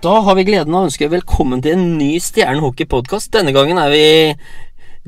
Da har vi gleden av å ønske velkommen til en ny Stjernen hockey-podkast. Denne gangen er vi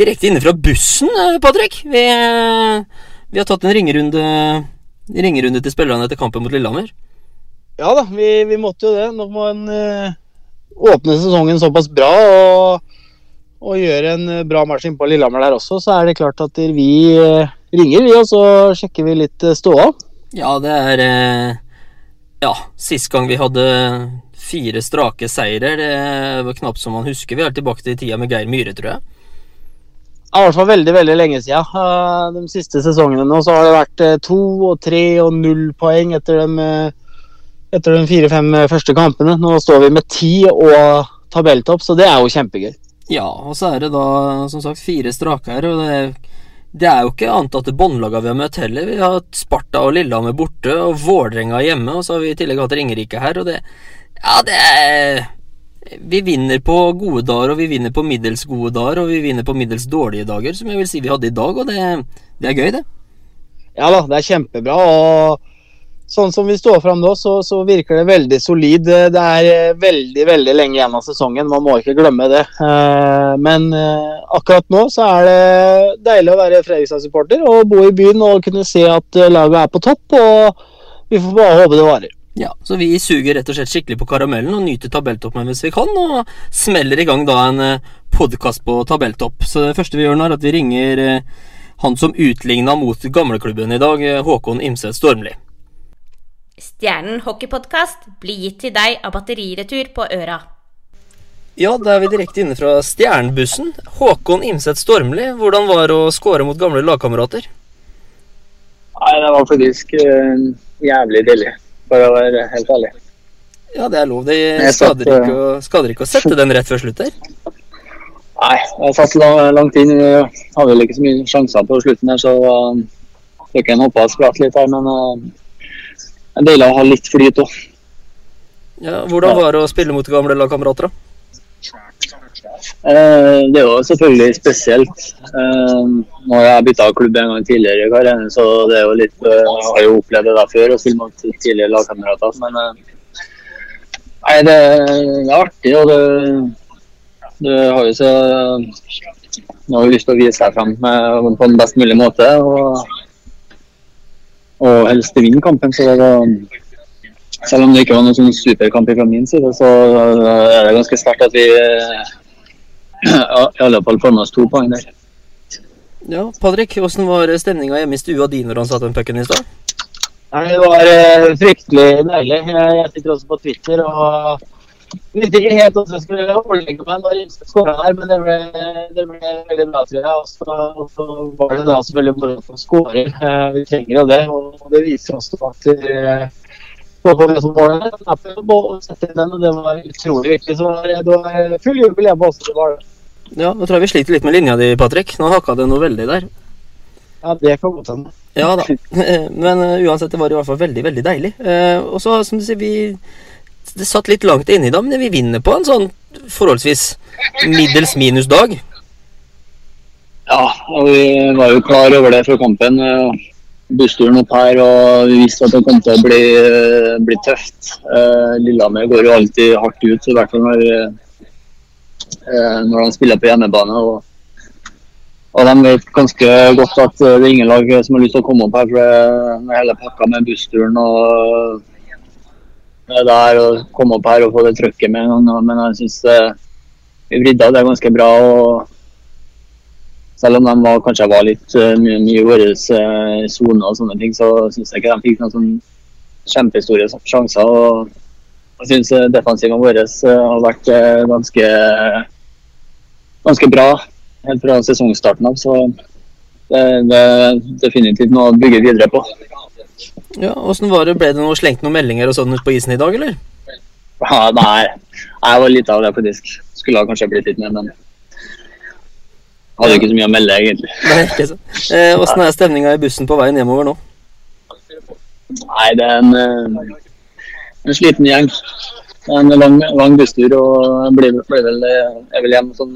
direkte inne fra bussen, eh, Patrick. Vi, eh, vi har tatt en ringerunde, ringerunde til spillerne etter kampen mot Lillehammer. Ja da, vi, vi måtte jo det. Når man uh, åpner sesongen såpass bra og, og gjør en eh, bra match på Lillehammer der også, så er det klart at vi uh, ringer, vi, og så sjekker vi litt uh, ståa. Ja, det er Ja, sist gang vi hadde fire strake seire. Det var knapt som man husker. Vi er tilbake til tida med Geir Myhre, tror jeg. Ja, I hvert fall veldig veldig lenge siden. De siste sesongene nå så har det vært uh, to og tre og null poeng etter de, uh, etter de fire-fem første kampene. Nå står vi med ti og tabelltopp, så det er jo kjempegøy. Ja, og så er det da som sagt fire strake her. og det, det er jo ikke antatte båndlagene vi har møtt heller. Vi har hatt Sparta og Lillehammer borte og Vålerenga hjemme, og så har vi i tillegg hatt Ringerike her. og det ja, det er Vi vinner på gode dager, og vi vinner på middels gode dager, og vi vinner på middels dårlige dager, som jeg vil si vi hadde i dag, og det, det er gøy, det. Ja da, det er kjempebra. og Sånn som vi står fram nå, så, så, virker det veldig solid. Det er veldig veldig lenge igjen av sesongen, man må ikke glemme det. Eh, men eh, akkurat nå så er det deilig å være Fredrikstad-supporter og bo i byen og kunne se at laget er på topp. og Vi får bare håpe det varer. Ja, så vi suger rett og slett skikkelig på karamellen og nyter tabelltoppen hvis vi kan, og smeller i gang da en eh, podkast på tabelltopp. Så det første vi gjør nå, er at vi ringer eh, han som utligna mot gamleklubben i dag, eh, Håkon Imset Stormli. Stjernen hockeypodkast blir gitt til deg av Batteriretur på Øra. Ja, da er vi direkte inne fra Stjernbussen. Håkon Imset Stormli, hvordan var det å skåre mot gamle lagkamerater? Nei, det var faktisk uh, jævlig deilig for å være helt ærlig. Ja, det er lov. Det skader, ikke, å, skader ikke å sette den rett før slutt der. Nei, jeg satt langt inn. Jeg hadde vel ikke så mye sjanser på slutten der, så uh, fikk en hoppa og spratt litt her. Men uh, det er deilig å ha litt flyt òg. Ja, hvordan var det å spille mot gamle lagkamerater, da? Eh, det er jo selvfølgelig spesielt. Eh, nå har jeg bytta klubb en gang tidligere i karrieren, så det er jo litt, eh, jeg har jo opplevd det der før og spille mot tidligere lagkamerater. Men nei, det, er artig, og det, det har jo så Man har jo lyst til å vise seg frem på en best mulig måte. Og, og helst vinne kampen. så det var selv om det ikke var noen sånn superkamp fra min side, så er det ganske sterkt at vi i alle fall får oss to poeng der. Ja, Patrick, hvordan var stemninga hjemme i stua di når han satte den pucken i stad? Det var uh, fryktelig deilig. Jeg sitter også på Twitter og visste ikke helt hvordan jeg skulle overlegge meg når jeg skåra der, men det ble, det ble, veldig bra, tror jeg. Og så var det da selvfølgelig moro å skåre. Uh, vi trenger jo det, og det viser også at så og det var utrolig viktig. Så det var full jubel hjemme også. Det var det. Ja, nå tror jeg vi sliter litt med linja di, Patrick. Nå hakka det noe veldig der. Ja, det kan godt hende. Ja da. Men uh, uansett, det var i hvert fall veldig, veldig deilig. Uh, og så, som du sier, vi Det satt litt langt inne i dag, men vi vinner på en sånn forholdsvis middels minus dag. Ja, og vi var jo klar over det før kampen. Uh, bussturen opp her, og vi visste at det kom til å bli, eh, bli tøft. Uh, Lillehammer går jo alltid hardt ut, i hvert fall når, når de spiller på hjemmebane. Og, og, de vet ganske godt at det er ingen lag som har lyst til å komme opp her, for det med hele pakka med bussturen og det der, og komme opp her og få det trøkket med en gang. Men jeg syns vi vridde av det ganske bra. og selv om de var, kanskje var litt mye, mye i vår sone og sånne ting, så syns jeg ikke de fikk noen sånn kjempestore sjanser. og Jeg syns uh, defensiven vår har vært ganske, ganske bra helt fra sesongstarten av. Så det, det er definitivt noe å bygge videre på. Ja, Åssen var det? Ble det noe slengt noen meldinger og sånn ut på isen i dag, eller? Ja, nei, jeg var litt av det faktisk. Skulle kanskje blitt litt mer, men hadde ikke så mye å melde, egentlig. Nei, ikke så. Eh, hvordan er stemninga i bussen på veien hjemover nå? Nei, det er en, eh, en sliten gjeng. En lang, lang busstur, og jeg blir, blir vel, jeg vil hjem sånn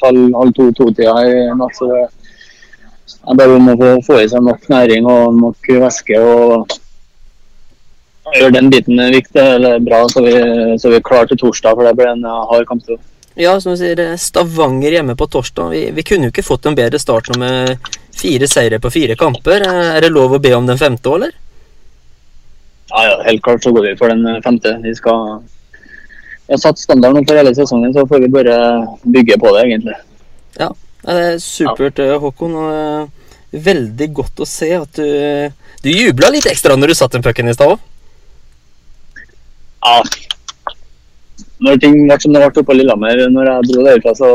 halv, halv to-to-tida i natt. så det er bare om å få, få, i seg nok næring og nok væske. og gjør den biten viktig eller bra, så vi, så vi er klare til torsdag. For det blir en eh, hard kamp. Til. Ja, som du sier, eh, Stavanger hjemme på torsdag. Vi, vi kunne jo ikke fått en bedre start nå med fire seire på fire kamper. Eh, Er det lov å be om den femte eller? Ja, ja, helt klart så går vi for den eh, femte. Vi skal vi har satt standarden for hele sesongen, så får vi bare bygge på det, egentlig. Ja, det er supert, eh, Håkon. og eh, Veldig godt å se at du Du jubla litt ekstra når du satt den pucken i stad òg. Ja. Når ting ble som det ble oppe på Lillehammer når jeg dro derfra, så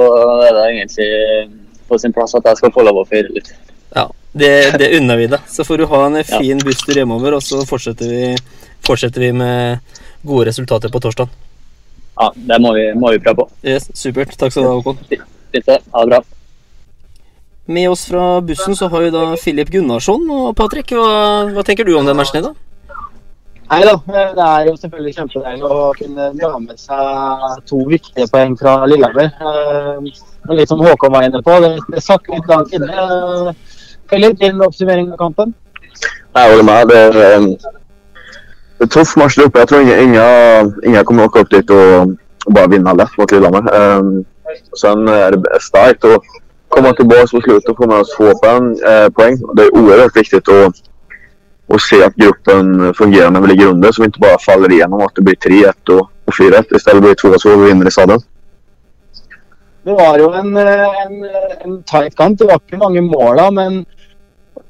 er det egentlig på sin plass at jeg skal få lov å feire litt. Ja, det, det unner vi deg. Så får du ha en fin busstur hjemover, og så fortsetter vi, fortsetter vi med gode resultater på torsdag. Ja, det må vi, må vi prøve på. Yes, supert. Takk skal du ha, Håkon. Fint det. Ha det bra. Med oss fra bussen så har vi da Filip Gunnarsson. Og Patrick, hva, hva tenker du om den matchen i dag? Nei da, det er jo selvfølgelig kjempedeilig å kunne dra med seg to viktige poeng fra Lillehammer. Eh, og Litt som Håkon var inne på, det, det satt litt langt inne. Eh, til oppsummering av kampen? Jeg holder med. Det er en, det er en tuff match där Jeg Jag tror inga, inga kommer nok opp dit og, og bare vinna lett mot Lillehammer. Um, sen er det sterkt å komme tilbake på slutten og få med oss få poäng. Eh, poeng. Det er oerhört viktig å, å se at gruppen fungerer når vi ligger under så vi ikke bare faller igjennom at det blir 3-1 og, og 4-1. I stedet blir det 2-2 og vi vinner i sadden. Det var jo en, eh, en, en tight kamp. Det var ikke mange mål da, men,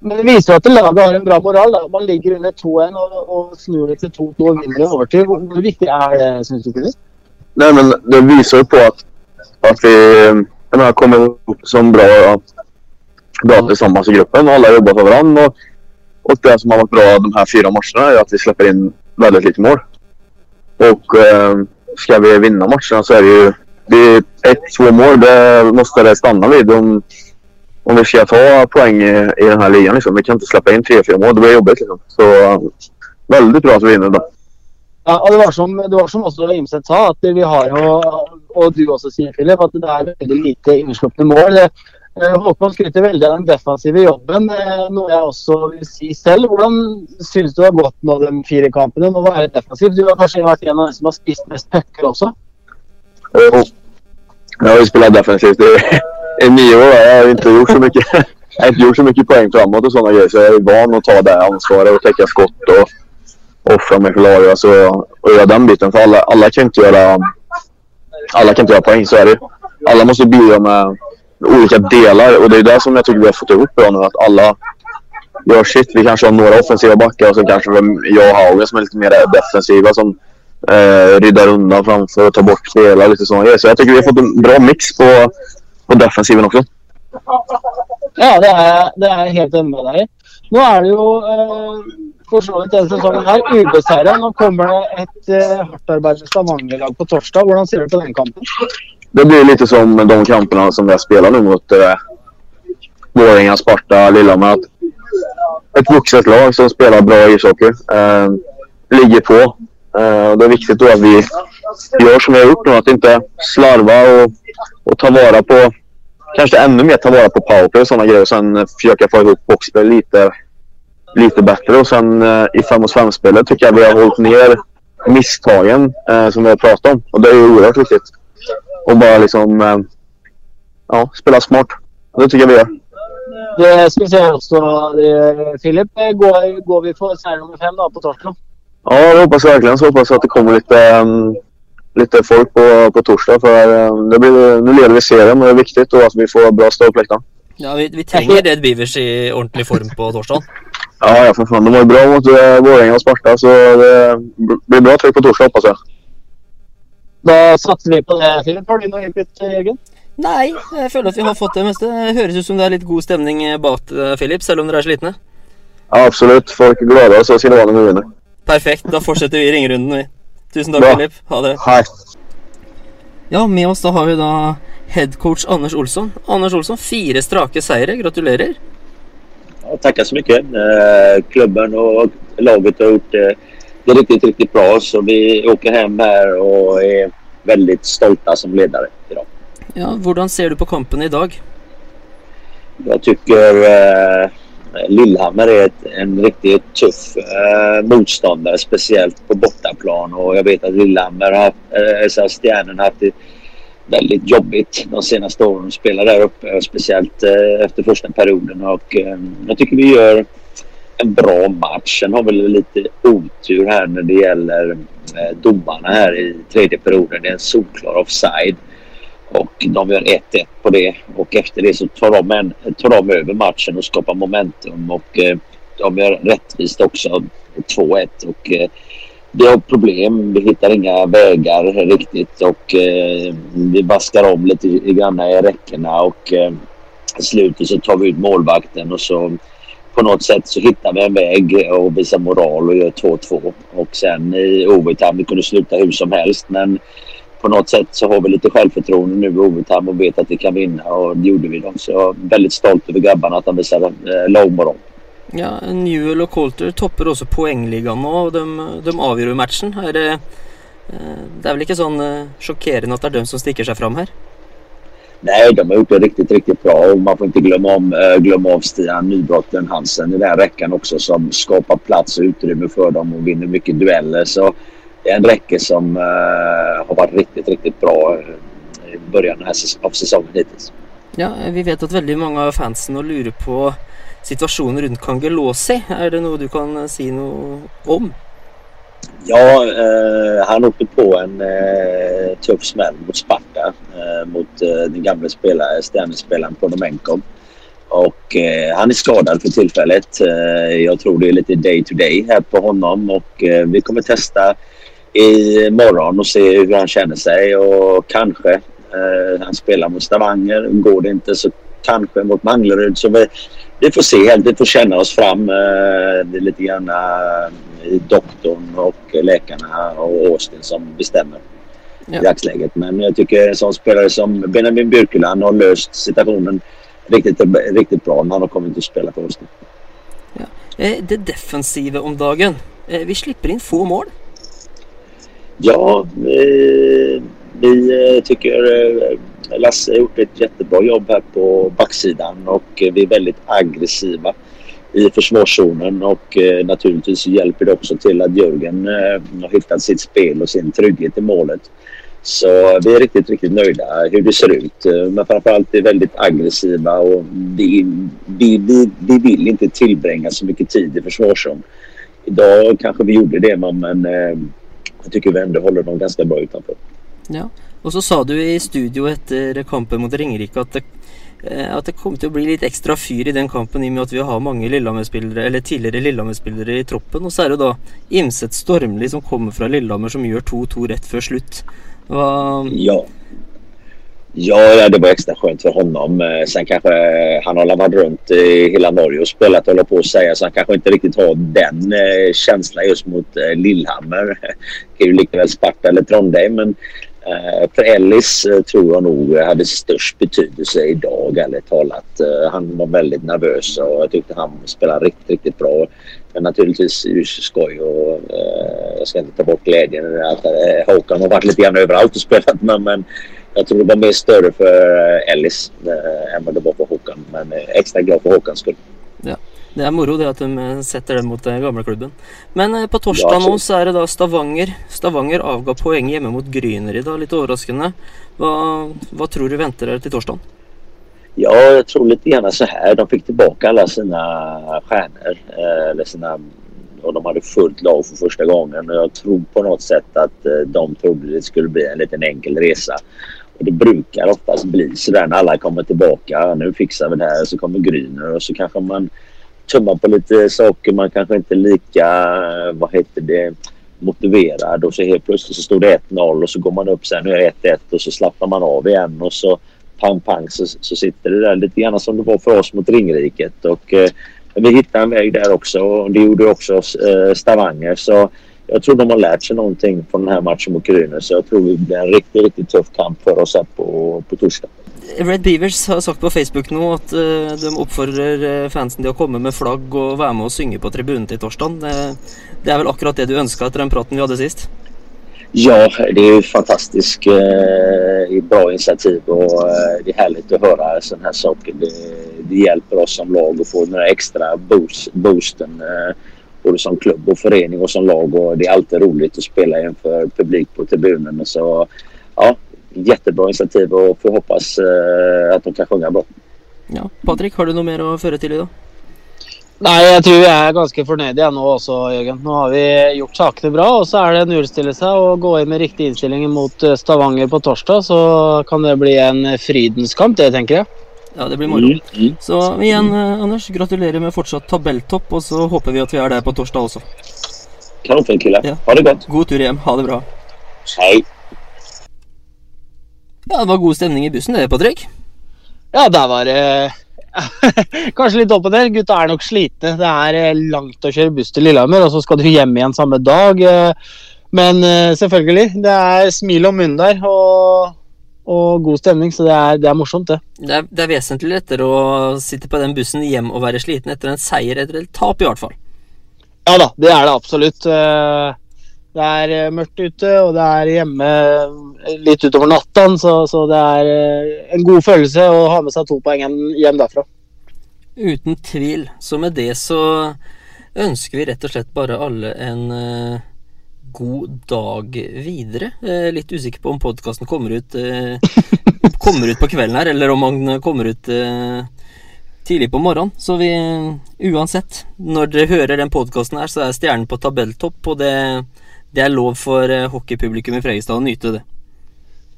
men det viser jo at laget har en bra moral. Da. Man ligger under 2-1 og, og snur det til 2-2 og vinner i overtid. Hvor viktig er det, syns du det? Nej, men det viser jo på at, at vi jag menar, kommer upp som bra, bra sammen i gruppen Alle har jobba for hverandre. Og, og, det som har vært bra de her fire matchene, er at vi slipper inn veldig lite mål. Og eh, skal vi vinne matchene, så er det jo de ett, to mål. Det måtte det stanna vid om, om vi ska ta poäng i, i den här ligan. Liksom. Vi kan inte släppa in tre, fyra mål. Det blir jobbigt. Liksom. Så veldig väldigt bra at vi vinner da. Ja, og det var som, det var som også Imset sa, at vi har jo, og du også sier, Philip, at det er veldig lite innslupne mål. Det, eh, Håkon skryter veldig av den defensive jobben, eh, noe jeg også vil si selv. Hvordan syns du det har gått nå de fire kampene? Nå være defensiv. Du har kanskje vært en av de som har spist mest pucker også? Jo, har ju spelat defensivt i, i nio år. Jag har inte gjort så mycket, jag inte gjort så mycket poäng framåt och sådana grejer. Så jag är van att ta det ansvaret och täcka skott och offra mig för laget. Alltså, och göra den biten. För alla, alla kan inte göra alla kan inte göra poäng, så är det Alla måste bidra med olika delar och det är det som jag tycker vi har fått ihop bra nu. Att alla gör sitt. Vi kanske har några offensiva backar och så kanske jag och Haugen som är lite mer defensiva som eh, riddar undan framför och tar bort spelare. Lite sådana grejer. Så jag tycker vi har fått en bra mix på, på defensiven også. Ja, det er, det er helt enig med deg i. Nå er det jo eh, for så vidt denne sesongen her ubeseira. Nå kommer det et eh, hardtarbeidende Stavanger-lag på torsdag. Hvordan ser du på den kampen? Det blir litt som de kampene som vi har spelat nå mot eh, Vålerenga, Sparta, Lillehammer. Et vokset lag som spiller bra ishockey. Eh, ligger på. Eh, det er viktig at vi gjør som vi har gjort nå, at vi ikke slarver og, og tar vare på kanske ännu mer ta vara på powerplay och sådana grejer. Och sen eh, försöka få ihop boxplay lite, lite bättre. Och sen eh, i 5 och 5-spelet tycker jag vi har hållit ner misstagen eh, som vi har pratat om. Och det är ju oerhört viktigt. Och bara liksom eh, ja, spela smart. Det tycker jag vi gör. Det skal vi se også, eh, Går, går vi för seier nummer fem da, på torsdag? Ja, det hoppas verkligen så. Hoppas att det kommer lite, lite folk på, på torsdag. För ehm, det blir, nu leder vi serien och det är viktigt och att vi får bra stå. Ja, vi, vi trenger Red Beavers i ordentlig form på torsdag. Ja, ja, for faen. De var bra mot eh, Vålerenga og Sparta så det blir bra trykk på torsdag hoppas jeg. Da satser vi på det, Philip. Har du noe input, Jørgen? Nei, jeg føler at vi har fått det meste. Det høres ut som det er litt god stemning bak Filip, selv om dere er slitne. Ja, absolutt. Folk gleder seg, så ska det vara när vi vinner. Perfekt. Da fortsetter vi ringerunden, vi. Tusen takk. Philip. Ha det. Hei. Ja, med oss da har vi da headcoach Anders Olsson. Anders Olsson, fire strake seire. Gratulerer. Ja, tackar så mycket. Eh, klubben och laget har gjort eh, det riktigt, riktigt bra. Så vi åker hem här och är väldigt stolta som ledare idag. Ja, Hvordan ser du på kampen i dag? Jag tycker eh, Lillehammer är ett, en riktigt tuff eh, motståndare, speciellt på bortaplan. Och jag vet att Lillehammer har eh, haft det väldigt jobbigt de senaste åren att spela där uppe. Speciellt eh, efter första perioden. Och, eh, jag tycker vi gör en bra match. Sen har vi lite otur här när det gäller eh, domarna här i tredje perioden. Det är en solklar offside. De gör 1-1 på det. Och efter det så tar de, en, tar de över matchen och skapar momentum. Och eh, de gör rättvist också 2-1. Och eh, vi har problem. Vi hittar inga vägar riktigt. Och eh, vi baskar om lite grann i räckena. Och eh, i slutet så tar vi ut målvakten och så på något sätt så hittar vi en väg och visar moral och gör 2-2. Och sen i overtime, vi kunde sluta hur som helst men på något sätt så har vi lite självförtroende nu i overtime och vet att vi kan vinna och det gjorde vi dem. Så jag är väldigt stolt över grabbarna att de visade eh, lagmoral. Ja, Newell og Coulter topper også poengligaen nå, og de, de avgjør jo matchen. Er det, eh, det er vel ikke sånn eh, sjokkerende at det er dem som stikker seg fram her? Nej, de har gjort det riktigt, riktigt bra och man får inte glömma, om, äh, glömma av Stian Nybrotten Hansen i den räckan också som skapar plats och utrymme för dem och vinner mycket dueller. Så det är en räcke som äh, har varit riktigt, riktigt bra i början av säsongen hittills. Ja, vi vet at veldig mange av fansen lurer på situasjonen rundt Kangelåsi. Er det noe du kan si noe om? Ja, eh, han åkte på en eh, tuff smell mot Sparta. Eh, mot eh, den gamle stjernespilleren stjärnespelaren Og Och eh, han er skadet for tilfellet. jeg jag tror det er litt day to day her på honom Og eh, vi kommer testa i morgon och se hur han känner sig och kanske eh, han spelar mot Stavanger. Går det inte så kanske mot Manglerud. Så vi, vi får se helt. Vi får känna oss fram. det är lite grann doktorn och läkarna och Austin som bestämmer ja. i dagsläget. Men jag tycker en sån spelare som Benjamin Björkeland har löst situationen riktigt, riktigt bra när han har kommit att spela på Austin. Ja. Eh, det defensiva om dagen. Eh, vi slipper in få mål. Ja, vi, vi tycker Lasse har gjort ett jättebra jobb här på backsidan och vi är väldigt aggressiva i försvarszonen och eh, naturligtvis hjälper det också till att Jörgen eh, har hittat sitt spel och sin trygghet i målet. Så vi är riktigt, riktigt nöjda hur det ser ut. Eh, men framförallt är väldigt aggressiva och vi, vi, vi, vi vill inte tillbringa så mycket tid i försvarszon. Idag kanske vi gjorde det men eh, jag tycker vi ändå håller dem ganska bra utanför. Ja, och så sa du i studio efter kampen mot Ringerike att det Eh, at det kommer til å bli litt ekstra fyr i den kampen i og med at vi har mange Lillehammer-spillere, eller tidligere Lillehammer-spillere i troppen. Og så er det da Imset Stormli som kommer fra Lillehammer, som gjør 2-2 rett før slutt. Hva ja. Ja, det var extra skönt för honom. Eh, sen kanske han har varit runt i hela Norge och spelat håller på att säga så han kanske inte riktigt har den eh, känslan just mot Lillhammer. Det är ju lika väl Sparta eller Trondheim men Eh, för Ellis eh, tror jag nog hade störst betydelse idag, ärligt talat. Eh, han var väldigt nervös och jag tyckte han spelade riktigt, riktigt bra. Men naturligtvis är det skoj och jag ska inte ta bort glädjen att Håkan har varit lite grann överallt och spelat med. Men jag tror det var mer större för Ellis än vad det var för Håkan. Men extra glad för Håkans skull. Ja. Det er moro det at de eh, setter den mot den gamle klubben. Men eh, på torsdag nå så er det da Stavanger. Stavanger avga poeng hjemme mot Gryner i dag, litt overraskende. Hva, hva tror du venter dere til torsdag? Ja, jeg tror litt gjerne så her. De fikk tilbake alle sine stjerner. Eh, eller sine og de hadde fullt lag for første gangen og jeg tror på noe sett at de trodde det skulle bli en liten enkel resa. Det brukar oftast bli så där när alla kommer tillbaka. Nu fixar vi det här. Så kommer Gryner och så kanske man tummar på lite saker. Man kanske inte är lika, vad heter det, motiverad och så helt plötsligt så stod det 1-0 och så går man upp sen nu är det 1-1 och så slappnar man av igen och så pang pang så, så sitter det där lite grann som det var för oss mot Ringriket och eh, vi hittade en väg där också och det gjorde också eh, Stavanger så jag tror de har lärt sig någonting från den här matchen mot Brynäs så jag tror det blir en riktigt, riktigt tuff kamp for oss her på, på torsdag. Red Beavers har sagt på Facebook nå at uh, de oppfordrer uh, fansen til å komme med flagg og være med og synge på tribunen til torsdag. Det, det, er vel akkurat det du ønska etter den praten vi hadde sist? Ja, det er jo fantastisk uh, bra initiativ og uh, det er herlig å høre sånne her saker. Det, det hjelper oss som lag å få den ekstra boost, boosten eh, både som klubb och förening och som lag och det är alltid roligt att spela inför publik på tribunen. Så ja, jättebra initiativ och får hoppas eh, att de kan sjunga bra. Ja, Patrick, har du noe mer å føre til i dag? Nei, jeg tror vi er ganske fornøyde jeg nå også, Jørgen. Nå har vi gjort sakene bra, og så er det å nullstille og gå inn med riktig innstilling mot eh, Stavanger på torsdag. Så kan det bli en frydens kamp, det tenker jeg. Ja, det blir moro. Mm, mm. Så igjen, eh, Anders, gratulerer med fortsatt tabelltopp, og så håper vi at vi er der på torsdag også. Kanonfint killar. Ja. Ha det godt. God tur hjem. Ha det bra. Hei. Ja, det var god stemning i bussen det, Patrick. Ja, der var det Kanskje litt opp og ned. Gutta er nok slitne. Det er eh, langt å kjøre buss til Lillehammer, og så skal du hjem igjen samme dag. eh, Men eh, selvfølgelig, det er smil om munnen der, og, og god stemning, så det er, det er morsomt, det. Det er, det er vesentlig lettere å sitte på den bussen hjem og være sliten etter en seier etter et tap, i hvert fall. Ja da, det er det absolutt. Eh, Det er eh, mørkt ute, og det er hjemme eh, litt utover natta, så, så det er en god følelse å ha med seg to poeng hjem- derfra. Uten tvil. Så med det så ønsker vi rett og slett bare alle en god dag videre. Eh, litt usikker på om podkasten kommer eh, Kommer ut på kvelden her, eller om han kommer ut eh, tidlig på morgenen. Så vi Uansett, når dere hører den podkasten her, så er stjernen på tabelltopp, og det, det er lov for eh, hockeypublikum i Fredrikstad å nyte det.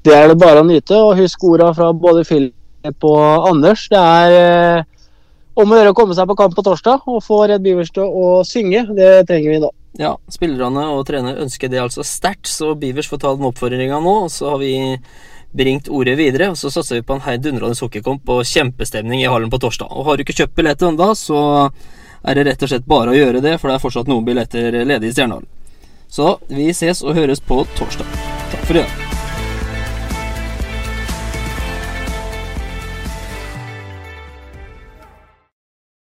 Det er det bare å nyte, og husk orda fra både Philip og Anders. Det er eh, om å gjøre å komme seg på kamp på torsdag og få Red Beavers å synge. Det trenger vi nå. Ja, spillerne og trener ønsker det altså sterkt, så Beavers får ta den oppfordringa nå. Og så har vi bringt ordet videre, og så satser vi på en heidundrende hockeykamp og kjempestemning i hallen på torsdag. Og har du ikke kjøpt billetter ennå, så er det rett og slett bare å gjøre det, for det er fortsatt noen billetter ledige i Stjernehallen. Så vi ses og høres på torsdag. Takk for i dag.